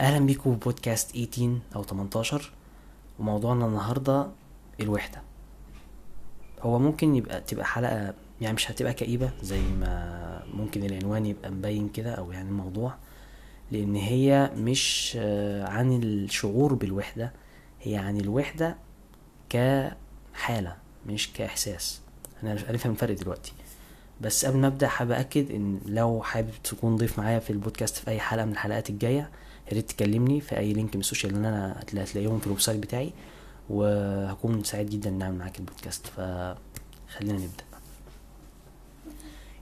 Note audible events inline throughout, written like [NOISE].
أهلا بيكم بودكاست 18 أو 18 وموضوعنا النهارده الوحدة. هو ممكن يبقى تبقى حلقه يعني مش هتبقى كئيبة زي ما ممكن العنوان يبقى مبين كده أو يعني الموضوع لأن هي مش آه، عن الشعور بالوحدة هي عن الوحدة كحالة مش كإحساس. أنا هنفهم الفرق دلوقتي. بس قبل ما أبدأ حابب أكد إن لو حابب تكون ضيف معايا في البودكاست في أي حلقة من الحلقات الجاية يا ريت تكلمني في أي link من ال social اللي أنا هتلاقيهم في ال website بتاعي وهكون سعيد جدا ان أعمل معاك البودكاست. فخلينا نبدأ.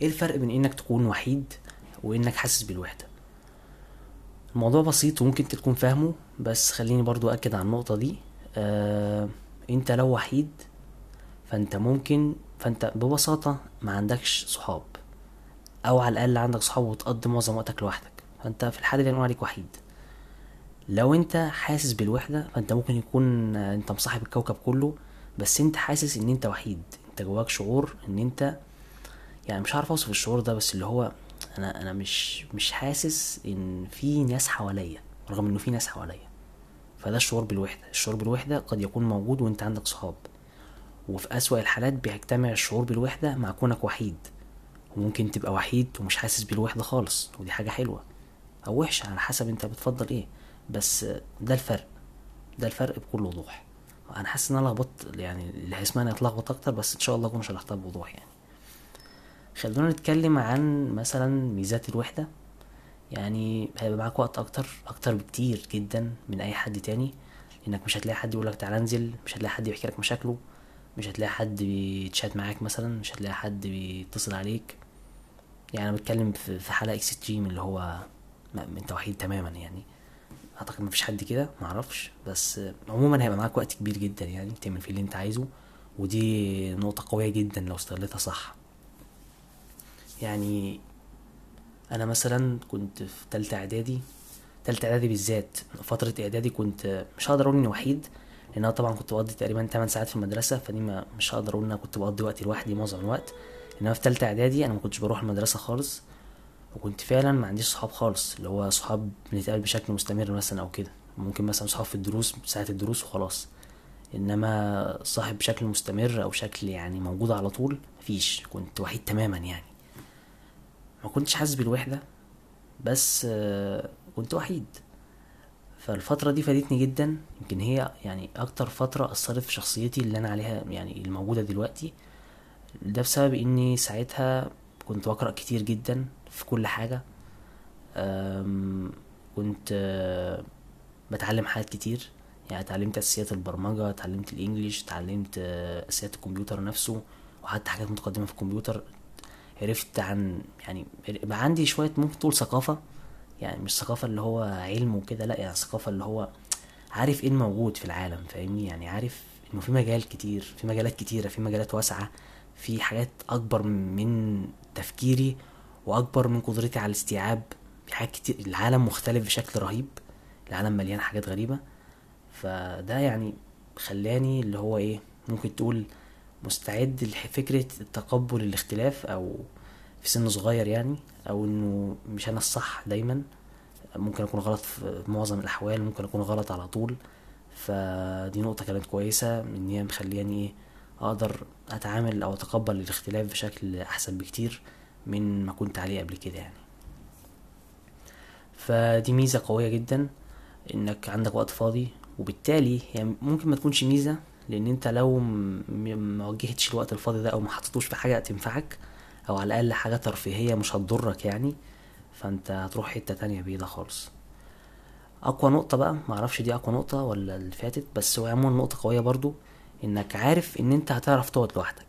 إيه الفرق بين إنك تكون وحيد وإنك حاسس بالوحدة؟ الموضوع بسيط وممكن تكون فاهمه بس خليني برضو أكد على النقطة دي. آه أنت لو وحيد فأنت ممكن فأنت ببساطة ما عندكش صحاب أو على الأقل عندك صحاب وتقضي معظم وقتك لوحدك. فأنت في الحالة دي نقول عليك وحيد. لو انت حاسس بالوحدة فانت ممكن يكون انت مصاحب الكوكب كله بس انت حاسس ان انت وحيد. انت جواك شعور ان انت يعني مش عارف اوصف الشعور ده بس اللي هو أنا أنا مش مش حاسس ان في ناس حواليا رغم انه في ناس حواليا. فده الشعور بالوحدة. الشعور بالوحدة قد يكون موجود وانت عندك صحاب. وفي أسوأ الحالات بيجتمع الشعور بالوحدة مع كونك وحيد. وممكن تبقى وحيد ومش حاسس بالوحدة خالص ودي حاجة حلوة. أو وحشة على حسب انت بتفضل إيه. بس ده الفرق ده الفرق بكل وضوح. أنا حاسس إن أنا لخبطت يعني اللي هيسمعني هيتلخبط أكتر بس إن شاء الله أكون شرحتها بوضوح يعني. خلونا نتكلم عن مثلا ميزات الوحدة. يعني هيبقى معاك وقت أكتر أكتر بكتير جدا من أي حد تاني إنك مش هتلاقي حد يقولك تعالى انزل مش هتلاقي حد يحكي لك مشاكله مش هتلاقي حد بيتشات معاك مثلا مش هتلاقي حد بيتصل عليك. يعني أنا بتكلم في حالة اكستريم اللي هو انت وحيد تماما يعني. أعتقد مفيش حد كده معرفش. بس عموما هيبقى معاك وقت كبير جدا يعني تعمل فيه اللي أنت عايزه ودي نقطة قوية جدا لو استغلتها صح. يعني أنا مثلا كنت في تالتة إعدادي تالتة إعدادي بالذات فترة إعدادي كنت مش هقدر أقول إني وحيد لأن أنا طبعا كنت بقضي تقريبا 8 ساعات في المدرسة فدي مش هقدر أقول ان أنا كنت بقضي وقتي لوحدي معظم الوقت. إنما في تالتة إعدادي أنا ما كنتش بروح المدرسة خالص. وكنت فعلا ما عنديش صحاب خالص اللي هو صحاب بنتقابل بشكل مستمر مثلا أو كده. ممكن مثلا صحاب في الدروس ساعة الدروس وخلاص. إنما صاحب بشكل مستمر أو شكل يعني موجود على طول مفيش. كنت وحيد تماما يعني. ما كنتش حاسس بالوحدة بس كنت وحيد. فالفترة دي فادتني جدا. يمكن هي يعني أكتر فترة أثرت في شخصيتي اللي أنا عليها يعني الموجودة دلوقتي. ده بسبب إني ساعتها كنت بقرأ كتير جدا. في كل حاجة. كنت بتعلم حاجات كتير. يعني اتعلمت أساسيات البرمجة اتعلمت الإنجليش اتعلمت أساسيات الكمبيوتر نفسه وحتى حاجات متقدمة في الكمبيوتر. عرفت عن يعني بقى عندي شوية ممكن تقول ثقافة. يعني مش ثقافة اللي هو علم وكده لا يعني ثقافة اللي هو عارف إيه الموجود في العالم فاهمني؟ يعني عارف إنه في مجال كتير في مجالات كتيرة في مجالات واسعة في حاجات أكبر من تفكيري وأكبر من قدرتي على الاستيعاب حاجات كتير. العالم مختلف بشكل رهيب. العالم مليان حاجات غريبة. فده يعني خلاني اللي هو إيه ممكن تقول مستعد لفكرة تقبل الاختلاف أو في سن صغير يعني أو إنه مش أنا الصح دايما. ممكن أكون غلط في معظم الأحوال ممكن أكون غلط على طول. فدي نقطة كانت كويسة إن هي مخلياني إيه أقدر أتعامل أو أتقبل الاختلاف بشكل أحسن بكتير. من ما كنت عليه قبل كده يعني. فدي ميزة قوية جدا إنك عندك وقت فاضي وبالتالي يعني ممكن ما تكونش ميزة لأن أنت لو ما وجهتش الوقت الفاضي ده أو ما حطيتوش في حاجة تنفعك أو على الأقل حاجة ترفيهية مش هتضرك يعني فأنت هتروح حتة تانية بعيدة خالص. أقوى نقطة بقى معرفش دي أقوى نقطة ولا اللي فاتت بس هو عموما نقطة قوية برضو إنك عارف إن أنت هتعرف تقعد لوحدك.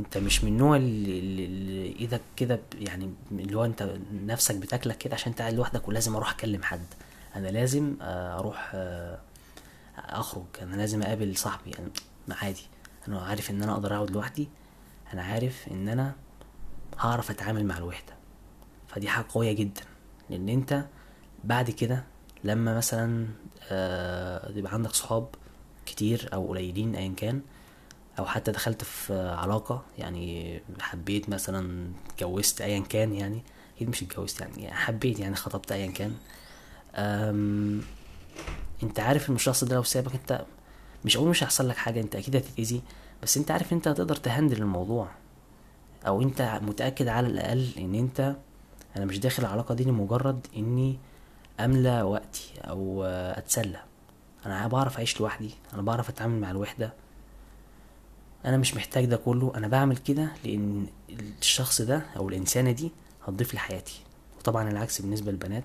انت مش من النوع اللي, اللي إيدك كده يعني اللي هو انت نفسك بتاكلك كده عشان انت قاعد لوحدك ولازم أروح اكلم حد. أنا لازم أروح اخرج. أنا لازم اقابل صاحبي. يعني عادي. أنا عارف ان أنا أقدر اقعد لوحدي. أنا عارف ان أنا هعرف اتعامل مع الوحدة. فدي حاجة قوية جدا. لأن انت بعد كده لما مثلا يبقى عندك صحاب كتير أو قليلين ايا كان أو حتى دخلت في علاقة يعني حبيت مثلا اتجوزت ايا كان يعني. أكيد مش اتجوزت يعني, يعني حبيت يعني خطبت ايا كان. أم... أنت عارف إن الشخص ده لو سابك أنت مش أقول مش هيحصل لك حاجة أنت أكيد هتتأذي. بس أنت عارف أنت هتقدر تهندل الموضوع. أو أنت متأكد على الأقل إن أنت أنا مش داخل العلاقة دي لمجرد إني أملى وقتي أو أتسلى. أنا بعرف أعيش لوحدي أنا بعرف أتعامل مع الوحدة. أنا مش محتاج ده كله أنا بعمل كده لأن الشخص ده أو الإنسانة دي هتضيف لحياتي. وطبعا العكس بالنسبة للبنات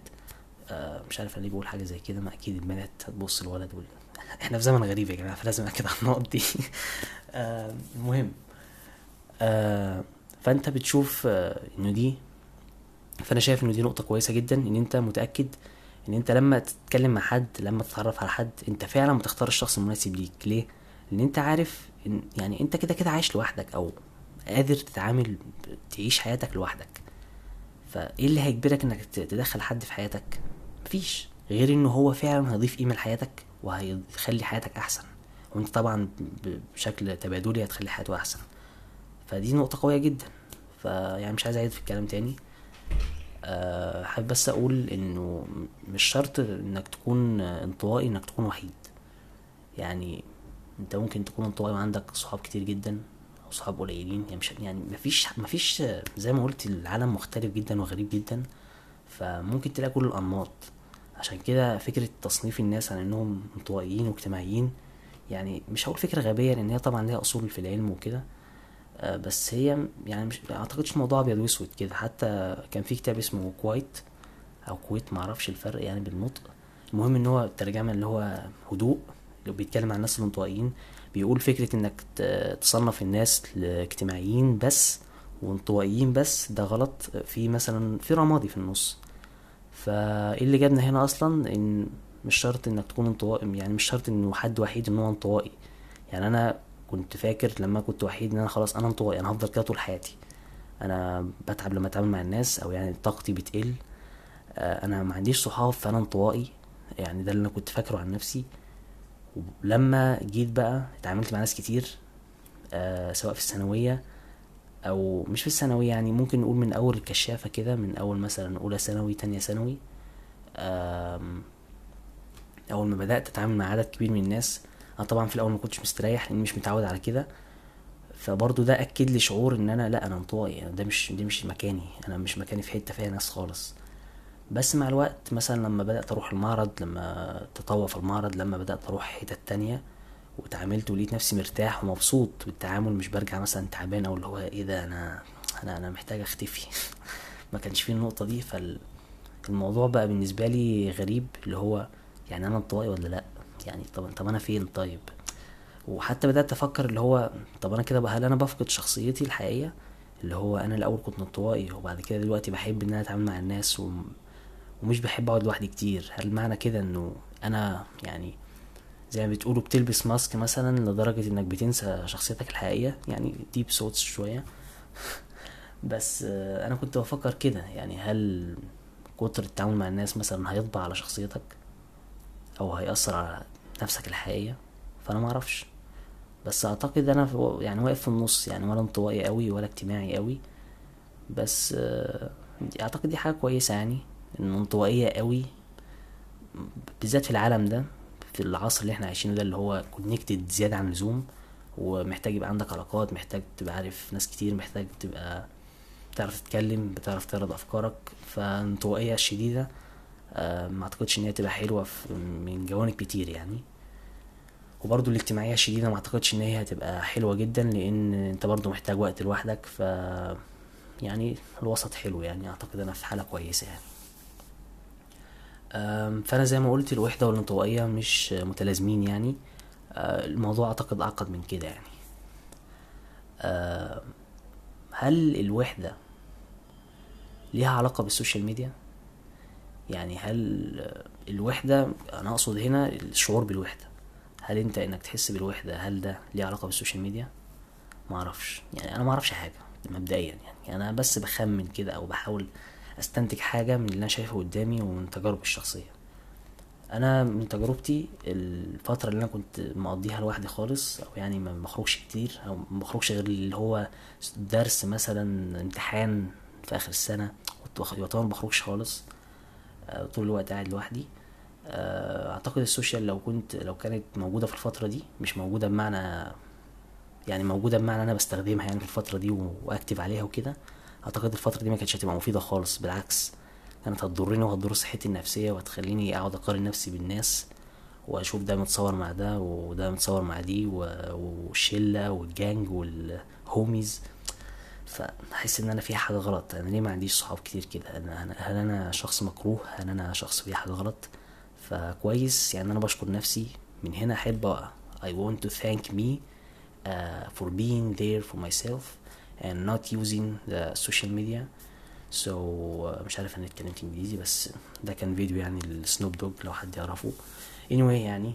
آه مش عارف ليه بقول حاجة زي كده ما أكيد البنات هتبص الولد وال... إحنا في زمن غريب يا جماعة فلازم أكد على النقط دي. [LAUGHS] آه المهم آه فأنت بتشوف إنه دي فأنا شايف إنه دي نقطة كويسة جدا إن أنت متأكد إن أنت لما تتكلم مع حد لما تتعرف على حد أنت فعلا بتختار الشخص المناسب ليك. ليه؟ لأن أنت عارف يعني أنت كده كده عايش لوحدك أو قادر تتعامل تعيش حياتك لوحدك. فإيه اللي هيجبرك إنك تدخل حد في حياتك؟ مفيش. غير إنه هو فعلا هيضيف قيمة لحياتك وهيخلي حياتك أحسن. وأنت طبعا بشكل تبادلي هتخلي حياته أحسن. فدي نقطة قوية جدا. فيعني مش عايز أعيد في الكلام تاني. أه حابب بس أقول إنه مش شرط إنك تكون انطوائي إنك تكون وحيد. يعني انت ممكن تكون انطوائي وعندك صحاب كتير جدا أو صحاب قليلين. يعني مش يعني مفيش مفيش زي ما قلت العالم مختلف جدا وغريب جدا فممكن تلاقي كل الأنماط. عشان كده فكرة تصنيف الناس على إنهم انطوائيين واجتماعيين يعني مش هقول فكرة غبية لأن هي طبعا ليها أصول في العلم وكده. بس هي يعني مش أعتقدش الموضوع أبيض وأسود كده. حتى كان في كتاب اسمه كويت أو كويت معرفش الفرق يعني بالنطق. المهم إن هو الترجمة اللي هو هدوء بيتكلم عن الناس الانطوائيين بيقول فكرة إنك تصنف الناس لاجتماعيين بس وانطوائيين بس ده غلط. في مثلا في رمادي في النص. فإيه اللي جابنا هنا أصلا؟ إن مش شرط إنك تكون انطوائي يعني مش شرط إنه حد وحيد إن هو انطوائي. يعني أنا كنت فاكر لما كنت وحيد إن أنا خلاص أنا انطوائي أنا هفضل كده طول حياتي. أنا بتعب لما أتعامل مع الناس أو يعني طاقتي بتقل. أنا ما عنديش صحاب فأنا انطوائي. يعني ده اللي أنا كنت فاكره عن نفسي. ولما جيت بقى اتعاملت مع ناس كتير آه سواء في الثانوية أو مش في الثانوية يعني ممكن نقول من أول الكشافة كده من أول مثلا أولى ثانوي تانية ثانوي أول ما بدأت أتعامل مع عدد كبير من الناس. أنا طبعا في الأول ما كنتش مستريح لأني مش متعود على كده. فبرضه ده أكد لي شعور إن أنا لأ أنا انطوائي ده مش دي مش مكاني أنا مش مكاني في حتة فيها ناس خالص. بس مع الوقت مثلا لما بدأت أروح المعرض لما تطوع في المعرض لما بدأت أروح حتت تانية وتعاملت ولقيت نفسي مرتاح ومبسوط بالتعامل مش برجع مثلا تعبان أو اللي هو إيه ده أنا أنا أنا محتاج أختفي. [LAUGHS] ما كانش فيه النقطة دي. فالموضوع بقى بالنسبة لي غريب اللي هو يعني أنا انطوائي ولا لأ؟ يعني طب طب أنا فين طيب؟ وحتى بدأت أفكر اللي هو طب أنا كده بقى هل أنا بفقد شخصيتي الحقيقية؟ اللي هو أنا الأول كنت انطوائي وبعد كده دلوقتي بحب إن أنا أتعامل مع الناس. ومش بحب أقعد لوحدي كتير. هل معنى كده إنه أنا يعني زي ما بتقولوا بتلبس ماسك مثلا لدرجة إنك بتنسى شخصيتك الحقيقية؟ يعني ديب صوت شوية. [LAUGHS] بس أنا كنت بفكر كده. يعني هل كتر التعامل مع الناس مثلا هيطبع على شخصيتك؟ أو هيأثر على نفسك الحقيقية؟ فأنا معرفش بس أعتقد أنا يعني واقف في النص. يعني ولا انطوائي قوي ولا اجتماعي قوي بس أعتقد دي حاجة كويسة يعني. انه انطوائية قوي بالذات في العالم ده في العصر اللي إحنا عايشينه ده اللي هو كونكتد زيادة عن اللزوم ومحتاج يبقى عندك علاقات محتاج تبقى عارف ناس كتير محتاج تبقى بتعرف تتكلم بتعرف تعرض أفكارك. فانطوائية الشديدة آه ما أعتقدش إن هي تبقى حلوة من جوانب كتير يعني. وبرضو الاجتماعية الشديدة ما أعتقدش إن هي هتبقى حلوة جدا لأن أنت برضو محتاج وقت لوحدك. ف يعني الوسط حلو يعني أعتقد أنا في حالة كويسة يعني. فأنا زي ما قلت الوحدة والانطوائية مش متلازمين يعني. الموضوع أعتقد أعقد من كده يعني. هل الوحدة ليها علاقة بال social media؟ يعني هل الوحدة أنا أقصد هنا الشعور بالوحدة. هل أنت إنك تحس بالوحدة هل ده ليه علاقة بال social media؟ معرفش يعني أنا معرفش حاجة مبدئيا يعني. أنا بس بخمن كده أو بحاول أستنتج حاجة من اللي أنا شايفه قدامي ومن تجاربي الشخصية. أنا من تجربتي الفترة اللي أنا كنت مقضيها لوحدي خالص أو يعني ما بخرجش كتير أو ما بخرجش غير اللي هو درس مثلا امتحان في آخر السنة كنت ما بخرجش خالص آه، طول الوقت قاعد لوحدي. آه، أعتقد ال social لو كنت لو كانت موجودة في الفترة دي مش موجودة بمعنى يعني موجودة بمعنى أنا بستخدمها يعني في الفترة دي وأكتب عليها وكده أعتقد الفترة دي ما كانتش هتبقى مفيدة خالص بالعكس كانت هتضرني وهتضر صحتي النفسية وهتخليني أقعد أقارن نفسي بالناس وأشوف ده متصور مع ده وده متصور مع دي والشلة وال gang وال homies. فحس إن أنا في حاجة غلط. أنا ليه ما عنديش صحاب كتير كده؟ أنا هل أنا شخص مكروه؟ هل أنا شخص فيه حاجة غلط؟ فكويس يعني أنا بشكر نفسي. من هنا أحب I want to thank me uh, for being there for myself. And not using the social media. So uh, مش عارف أنا اتكلمت إنجليزي بس ده كان فيديو يعني ال Snoop Dogg لو حد يعرفه. Anyway يعني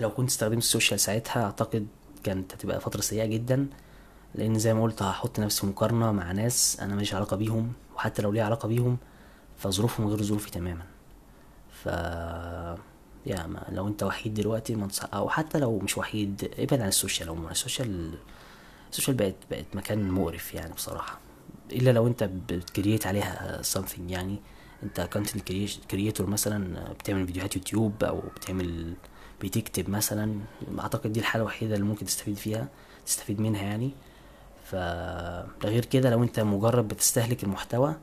لو كنت استخدمت ال social ساعتها أعتقد كانت هتبقى فترة سيئة جدا لأن زي ما قلت هحط نفسي مقارنة مع ناس أنا ماليش علاقة بيهم وحتى لو ليه علاقة بيهم فظروفهم غير ظروفي تماما. ف يا ما لو أنت وحيد دلوقتي منصح أو حتى لو مش وحيد ابعد عن ال social عموما. ال social ال social بقت بقت مكان مقرف يعني بصراحة. إلا لو أنت بت create عليها something يعني. أنت content creator مثلا بتعمل فيديوهات يوتيوب أو بتعمل بتكتب مثلا. أعتقد دي الحالة الوحيدة اللي ممكن تستفيد فيها تستفيد منها يعني. ف غير كده لو أنت مجرد بتستهلك المحتوى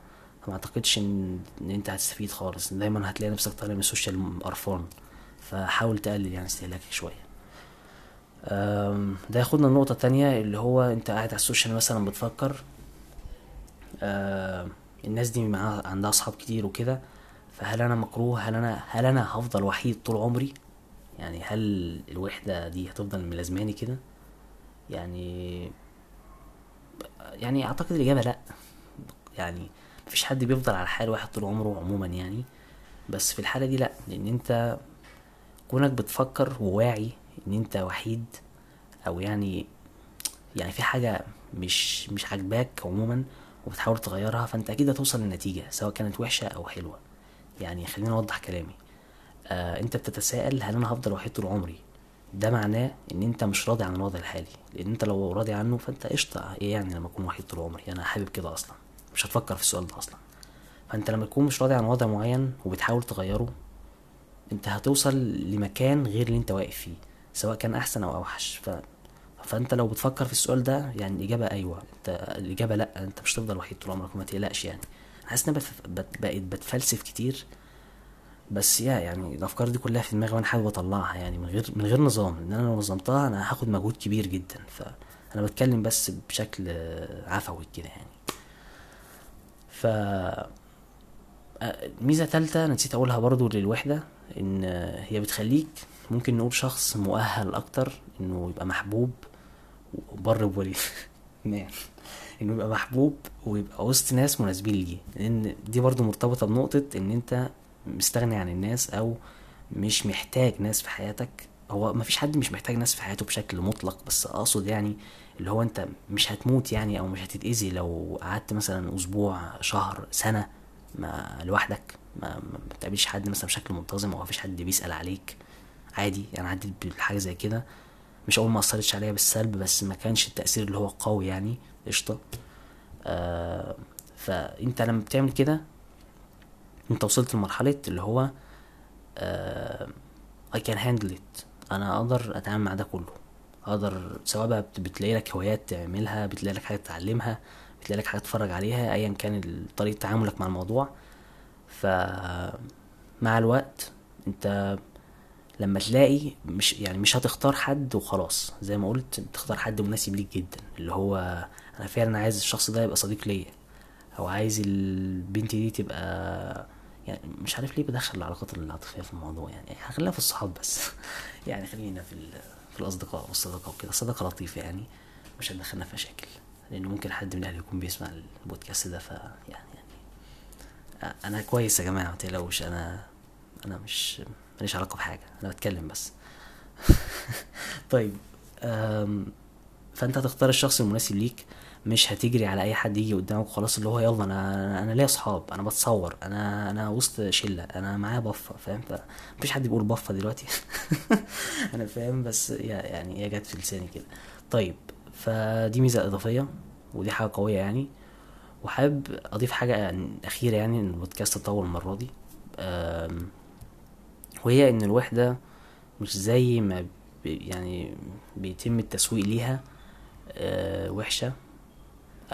ما أعتقدش إن أنت هتستفيد خالص. دايما هتلاقي نفسك طالع من ال social قرفان فحاول تقلل يعني استهلاكك شوية. ده ياخدنا النقطة التانية اللي هو انت قاعد على ال social مثلا بتفكر الناس دي معاها عندها أصحاب كتير وكده فهل أنا مكروه؟ هل أنا هل أنا هفضل وحيد طول عمري؟ يعني هل الوحدة دي هتفضل ملازماني كده؟ يعني يعني أعتقد الإجابة لأ. يعني مفيش حد بيفضل على حال واحد طول عمره عموما يعني. بس في الحالة دي لأ لأن أنت كونك بتفكر وواعي إن أنت وحيد أو يعني يعني في حاجة مش مش عاجباك عموما وبتحاول تغيرها فأنت أكيد هتوصل لنتيجة سواء كانت وحشة أو حلوة. يعني خليني أوضح كلامي. آه أنت بتتساءل هل أنا هفضل وحيد طول عمري؟ ده معناه إن أنت مش راضي عن الوضع الحالي. لأن أنت لو راضي عنه فأنت قشطة إيه يعني لما أكون وحيد طول عمري؟ أنا حابب كده أصلا. مش هتفكر في السؤال ده أصلا. فأنت لما تكون مش راضي عن وضع معين وبتحاول تغيره أنت هتوصل لمكان غير اللي أنت واقف فيه. سواء كان أحسن أو أوحش. ف... فأنت لو بتفكر في السؤال ده يعني الإجابة أيوه. أنت الإجابة لأ أنت مش هتفضل وحيد طول عمرك وما تقلقش يعني. حاسس ان بقيت بتفلسف كتير. بس يا يعني الأفكار دي كلها في دماغي وأنا حابب أطلعها يعني من غير من غير نظام. إن أنا لو نظمتها أنا هاخد مجهود كبير جدا. فانا بتكلم بس بشكل عفوي كده يعني. ف ميزة تالتة أنا نسيت أقولها برضو للوحدة إن هي بتخليك ممكن نقول شخص مؤهل أكتر إنه يبقى محبوب وبر بولي [LAUGHS] إنه يبقى محبوب ويبقى وسط ناس مناسبين ليه. لأن دي برضو مرتبطة بنقطة إن أنت مستغني عن الناس أو مش محتاج ناس في حياتك. هو مفيش حد مش محتاج ناس في حياته بشكل مطلق بس أقصد يعني اللي هو أنت مش هتموت يعني أو مش هتتأذي لو قعدت مثلا أسبوع شهر سنة. ما لوحدك ما, بتقابلش حد مثلا بشكل منتظم أو مفيش حد بيسأل عليك. عادي يعني عديت بحاجة زي كده. مش أول ما أثرتش عليا بالسلب بس ما كانش التأثير اللي هو قوي يعني. قشطة. آه فأنت لما بتعمل كده أنت وصلت لمرحلة اللي هو آه I can handle it. أنا أقدر أتعامل مع ده كله. أقدر سواء بقى بتلاقي لك هوايات تعملها بتلاقي لك حاجة تتعلمها. بتلاقي لك حاجة تتفرج عليها ايا كان طريقة تعاملك مع الموضوع. ف مع الوقت أنت لما تلاقي مش يعني مش هتختار حد وخلاص. زي ما قلت تختار حد مناسب ليك جدا اللي هو أنا فعلا عايز الشخص ده يبقى صديق ليا أو عايز البنت دي تبقى يعني مش عارف ليه بدخل العلاقات العاطفية في الموضوع يعني هخليها في الصحاب بس. [LAUGHS] يعني خلينا في في الأصدقاء والصداقة وكده. صداقة لطيفة يعني مش هتدخلنا في مشاكل. لأن ممكن حد من أهلي يكون بيسمع البودكاست ده ف يعني يعني أنا كويس يا جماعة متقلقوش أنا أنا مش ماليش علاقة بحاجة أنا بتكلم بس. [LAUGHS] طيب فأنت هتختار الشخص المناسب ليك مش هتجري على أي حد يجي قدامك وخلاص اللي هو يلا أنا أنا ليا أصحاب أنا بتصور أنا أنا وسط شلة أنا معايا بفة فاهم؟ مفيش حد بيقول بفة دلوقتي. [LAUGHS] أنا فاهم بس يعني هي جت في لساني كده. طيب فدي ميزة إضافية ودي حاجة قوية يعني. وحابب أضيف حاجة أخيرة يعني إن البودكاست طول المرة دي. وهي إن الوحدة مش زي ما يعني بيتم التسويق ليها آه، وحشة.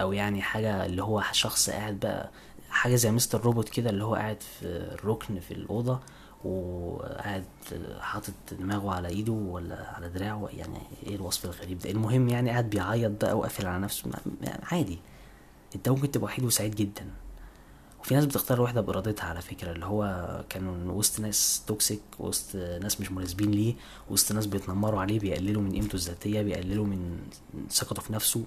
أو يعني حاجة اللي هو شخص قاعد بقى حاجة زي مستر روبوت كده اللي هو قاعد في الركن في الأوضة. وقاعد حاطط دماغه على ايده ولا على دراعه يعني إيه الوصف الغريب ده؟ المهم يعني قاعد بيعيط بقى وقافل على نفسه يعني عادي. انت ممكن تبقى وحيد وسعيد جدا. وفي ناس بتختار الوحدة بإرادتها على فكرة اللي هو كانوا وسط ناس توكسيك وسط ناس مش مناسبين ليه وسط ناس بيتنمروا عليه بيقللوا من قيمته الذاتية بيقللوا من ثقته في نفسه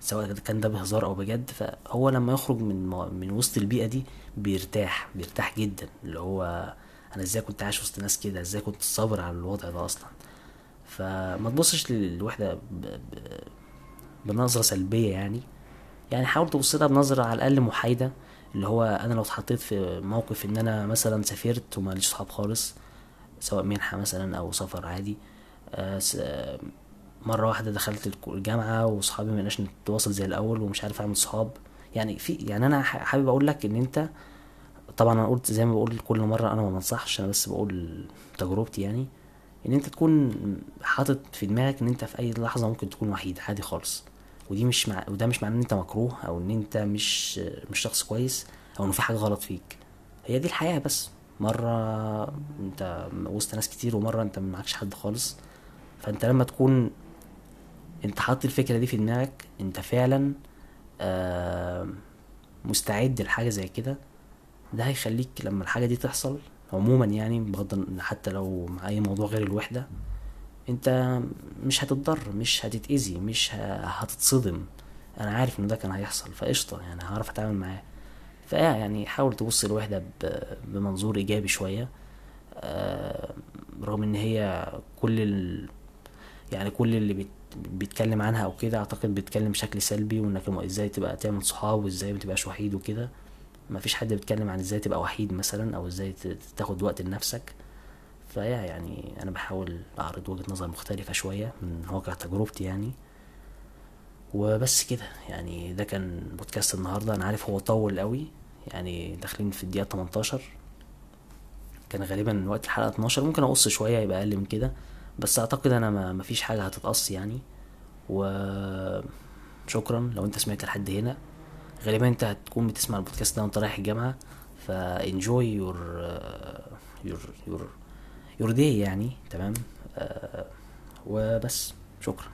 سواء كان ده بهزار أو بجد. فهو لما يخرج من من وسط البيئة دي بيرتاح بيرتاح جدا. اللي هو أنا إزاي كنت عايش وسط ناس كده؟ إزاي كنت صابر على الوضع ده أصلا؟ فما تبصش للوحدة ب... ب... بنظرة سلبية يعني. يعني حاول تبص لها بنظرة على الأقل محايدة اللي هو أنا لو اتحطيت في موقف إن أنا مثلا سافرت وماليش صحاب خالص سواء منحة مثلا أو سفر عادي آه س... مرة واحدة دخلت الجامعة وصحابي مبقناش نتواصل زي الأول ومش عارف أعمل صحاب. يعني في يعني أنا حابب أقول لك إن أنت طبعا أنا قلت زي ما بقول كل مرة أنا ما بنصحش أنا بس بقول تجربتي يعني إن أنت تكون حاطط في دماغك إن أنت في أي لحظة ممكن تكون وحيد عادي خالص. ودي مش مع... وده مش معناه إن أنت مكروه أو إن أنت مش مش شخص كويس أو ان في حاجة غلط فيك. هي دي الحياة بس. مرة أنت وسط ناس كتير ومرة أنت معكش حد خالص. فأنت لما تكون أنت حاطط الفكرة دي في دماغك أنت فعلا آه مستعد لحاجة زي كده ده هيخليك لما الحاجة دي تحصل عموما يعني بغض حتى لو مع أي موضوع غير الوحدة أنت مش هتتضر مش هتتأذي مش هتتصدم. أنا عارف إن ده كان هيحصل فقشطة يعني هعرف أتعامل معاه. فاه يعني حاول تبص الوحدة بمنظور إيجابي شوية. آه رغم إن هي كل ال... يعني كل اللي بيت... بيتكلم عنها أو كده أعتقد بيتكلم بشكل سلبي وإنك إزاي تبقى تعمل صحاب وإزاي متبقاش وحيد وكده. مفيش حد بيتكلم عن إزاي تبقى وحيد مثلا أو إزاي تاخد وقت لنفسك. فيا يعني أنا بحاول أعرض وجهة نظر مختلفة شوية من واقع تجربتي يعني. وبس كده يعني ده كان بودكاست النهاردة. أنا عارف هو طول قوي يعني داخلين في الدقيقة 18 كان غالبا وقت الحلقة 12 ممكن أقص شوية يبقى أقل من كده. بس أعتقد أنا ما مفيش حاجة هتتقص يعني. و شكرا لو أنت سمعت لحد هنا. غالبا أنت هتكون بتسمع البودكاست ده وأنت رايح الجامعة ف enjoy your your your your day يعني تمام؟ آه وبس. شكرا.